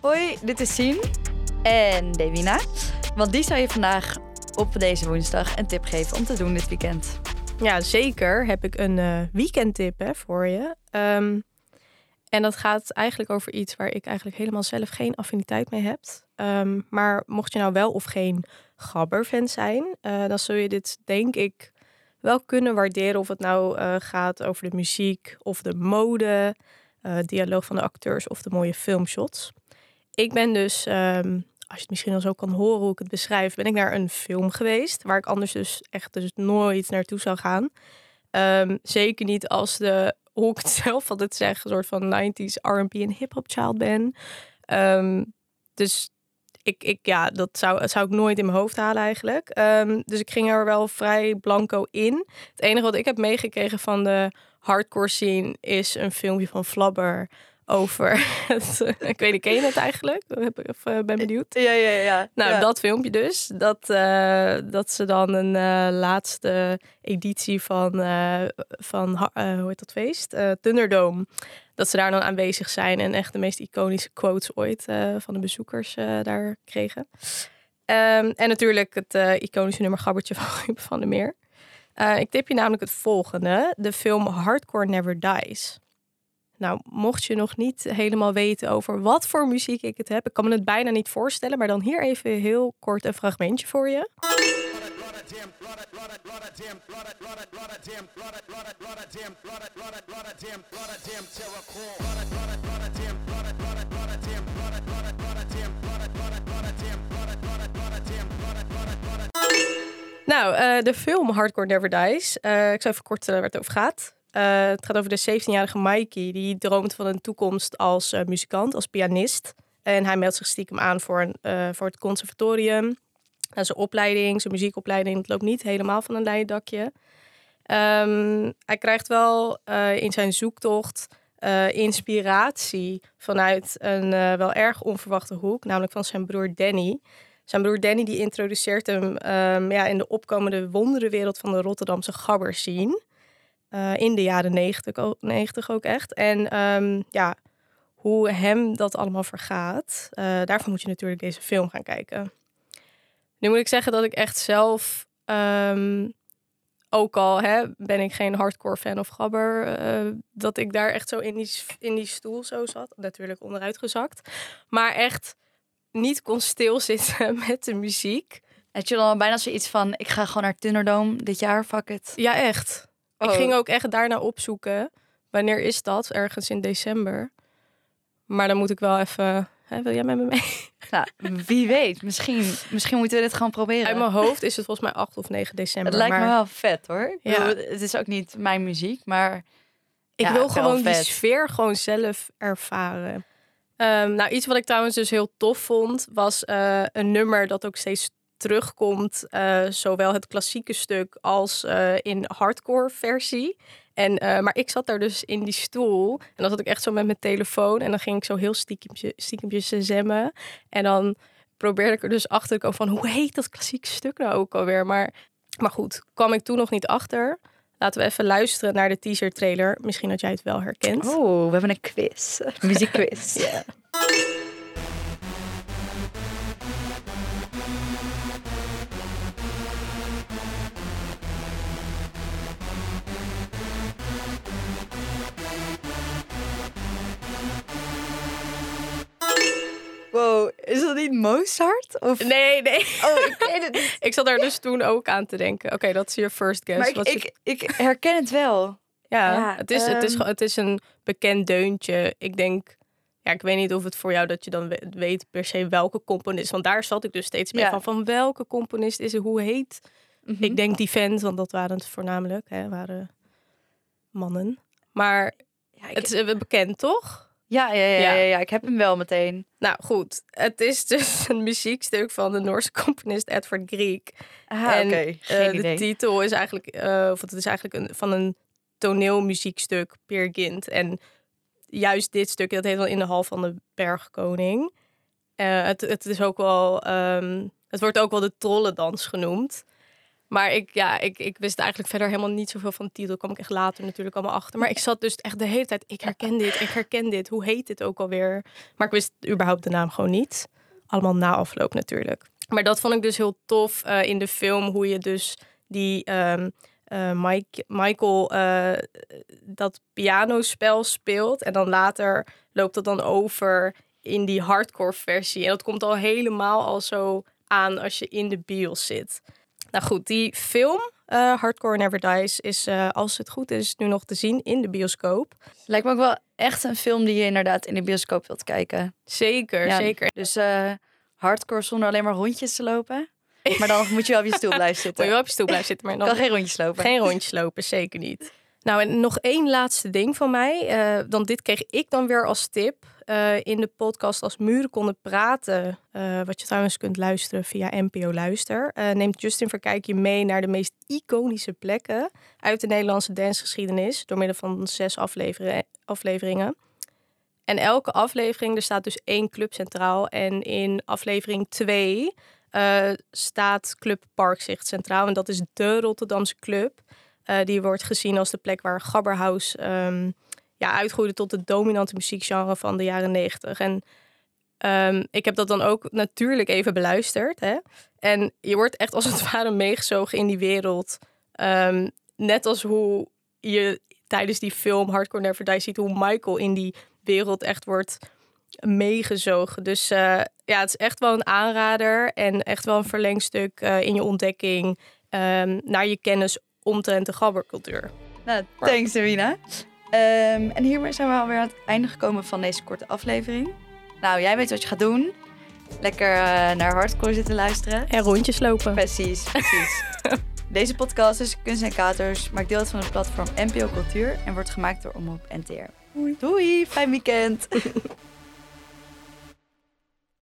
Hoi, dit is Sien en Devina. Want die zou je vandaag op deze woensdag een tip geven om te doen dit weekend. Ja, zeker heb ik een uh, weekendtip hè, voor je. Um, en dat gaat eigenlijk over iets waar ik eigenlijk helemaal zelf geen affiniteit mee heb. Um, maar mocht je nou wel of geen gabber-fan zijn, uh, dan zul je dit denk ik wel kunnen waarderen. Of het nou uh, gaat over de muziek of de mode, dialoog van de acteurs of de mooie filmshots. Ik ben dus, um, als je het misschien al zo kan horen hoe ik het beschrijf, ben ik naar een film geweest. Waar ik anders dus echt dus nooit naartoe zou gaan. Um, zeker niet als de hoe ik het zelf altijd zeg, een soort van 90s R&B en hip-hop child ben. Um, dus ik, ik, ja, dat zou, zou ik nooit in mijn hoofd halen eigenlijk. Dus ik ging er wel vrij blanco in. Het enige wat ik heb meegekregen van de hardcore scene is een filmpje van Flabber over het, ik weet niet, ken je het eigenlijk? Of uh, ben benieuwd. Ja, ja, ja. Nou, ja. dat filmpje dus. Dat, uh, dat ze dan een uh, laatste editie van, van hoe heet dat feest? Thunderdome. Dat ze daar dan aanwezig zijn en echt de meest iconische quotes ooit van de bezoekers daar kregen. Um, en natuurlijk het iconische nummer Gabbertje van van der Meer. ik tip je namelijk het volgende. De film Hardcore Never Dies. Nou, mocht je nog niet helemaal weten over wat voor muziek ik het heb, ik kan me het bijna niet voorstellen, maar dan hier even heel kort een fragmentje voor je. Nou, uh, de film Hardcore Never Dies. Uh, ik zal even kort uh, waar het over gaat. Uh, het gaat over de 17-jarige Mikey. Die droomt van een toekomst als uh, muzikant, als pianist. En hij meldt zich stiekem aan voor, een, uh, voor het conservatorium. Nou, zijn opleiding, zijn muziekopleiding, het loopt niet helemaal van een leien dakje. Um, hij krijgt wel in zijn zoektocht inspiratie vanuit een wel erg onverwachte hoek, namelijk van zijn broer Danny. Zijn broer Danny die introduceert hem um, ja, in de opkomende wonderenwereld van de Rotterdamse gabber scene. Uh, in de jaren 90 ook, 90 ook echt. En um, ja, hoe hem dat allemaal vergaat, uh, daarvoor moet je natuurlijk deze film gaan kijken. Nu moet ik zeggen dat ik echt zelf, um, ook al hè, ben ik geen hardcore fan of gabber, uh, dat ik daar echt zo in die, in die stoel zo zat. Natuurlijk onderuit gezakt. Maar echt niet kon stilzitten met de muziek. Had je dan bijna zoiets van, ik ga gewoon naar Thunderdome dit jaar, fuck it. Ja, echt. Oh. Ik ging ook echt daarna opzoeken. Wanneer is dat? Ergens in december. Maar dan moet ik wel even. Hè, wil jij met me mee? Nou, wie weet. Misschien, misschien moeten we dit gewoon proberen. Uit mijn hoofd is het volgens mij 8 of 9 december. Het lijkt maar... me wel vet hoor. Ja. Het is ook niet mijn muziek, maar. Ik ja, wil gewoon vet. die sfeer gewoon zelf ervaren. Um, nou, iets wat ik trouwens dus heel tof vond, was uh, een nummer dat ook steeds terugkomt, uh, zowel het klassieke stuk als uh, in hardcore versie. En, uh, maar ik zat daar dus in die stoel en dan zat ik echt zo met mijn telefoon en dan ging ik zo heel stiekempje, stiekempjes zemmen. En dan probeerde ik er dus achter te komen van hoe heet dat klassieke stuk nou ook alweer. Maar, maar goed, kwam ik toen nog niet achter. Laten we even luisteren naar de teaser trailer. Misschien dat jij het wel herkent. Oh, we hebben een quiz. Muziekquiz. Ja. yeah. Wow, is dat niet Mozart? Of... Nee, nee. Oh, ik weet het niet. ik zat daar dus toen ook aan te denken. Oké, okay, dat is je first guess. Maar ik, Wat ik, je... ik, herken het wel. Ja, ja het, is, um... het, is, ehm, het is een bekend deuntje. Ik denk, ja, ik weet niet of het voor jou dat je dan weet per se welke componist. Want daar zat ik dus steeds mee Ja. van. Van welke componist is het? Hoe heet? Mhm. Ik denk die fans, want dat waren het voornamelijk. Hè, waren mannen. Maar Ja, ik- het is eh, bekend, toch? Ja, ja, ja, Ja. ik heb hem wel meteen. Nou goed, het is dus een muziekstuk van de Noorse componist Edvard Grieg. Ah, en oké. eh, Geen de idee. titel is eigenlijk, eh, of het is eigenlijk een, van een toneelmuziekstuk, Peer Gynt. En juist dit stuk, dat heet dan In de Hal van de Bergkoning. Eh, het, het is ook wel, ehm, het wordt ook wel de trollendans genoemd. Maar ik, ja, ik, ik wist eigenlijk verder helemaal niet zoveel van de titel. Kwam ik echt later natuurlijk allemaal achter. Maar ik zat dus echt de hele tijd, ik herken dit, ik herken dit. Hoe heet dit ook alweer? Maar ik wist überhaupt de naam gewoon niet. Allemaal na afloop natuurlijk. Maar dat vond ik dus heel tof uh, in de film. Hoe je dus die um, uh, Mike, Michael uh, dat pianospel speelt. En dan later loopt dat dan over in die hardcore versie. En dat komt al helemaal al zo aan als je in de bios zit. Nou goed, die film uh, Hardcore Never Dies is, uh, als het goed is, nu nog te zien in de bioscoop. Lijkt me ook wel echt een film die je inderdaad in de bioscoop wilt kijken. Zeker, ja, zeker. Dus uh, hardcore zonder alleen maar rondjes te lopen. Maar dan moet je wel op je stoel blijven zitten. Moet je wel op je stoel blijven zitten, maar dan... kan geen rondjes lopen. Geen rondjes lopen, zeker niet. Nou, en nog één laatste ding van mij. Uh, dan dit kreeg ik dan weer als tip uh, in de podcast Als Muren konden praten. Uh, wat je trouwens kunt luisteren via NPO Luister. neemt Justin Verkijk je mee naar de meest iconische plekken uit de Nederlandse dansgeschiedenis. Door middel van zes afleveringen. En elke aflevering, er staat dus één club centraal. En in aflevering 2 staat Club Parkzicht centraal. En dat is de Rotterdamse club. Uh, die wordt gezien als de plek waar Gabberhaus um, ja, uitgroeide tot het dominante muziekgenre van de jaren negentig. En um, ik heb dat dan ook natuurlijk even beluisterd. Hè? En je wordt echt als het ware meegezogen in die wereld. Um, net als hoe je tijdens die film Hardcore Never Die ziet hoe Michael in die wereld echt wordt meegezogen. Dus uh, ja, het is echt wel een aanrader en echt wel een verlengstuk uh, in je ontdekking naar je kennis omtrent de gabbercultuur. Nou, thanks Serena. Um, en hiermee zijn we alweer aan het einde gekomen van deze korte aflevering. Nou, jij weet wat je gaat doen. Lekker uh, naar hardcore zitten luisteren. En rondjes lopen. Precies, precies. Deze podcast is Kunst en Katers, maakt deel uit van het platform NPO Cultuur en wordt gemaakt door Omroep NTR. Doei. Doei, fijn weekend.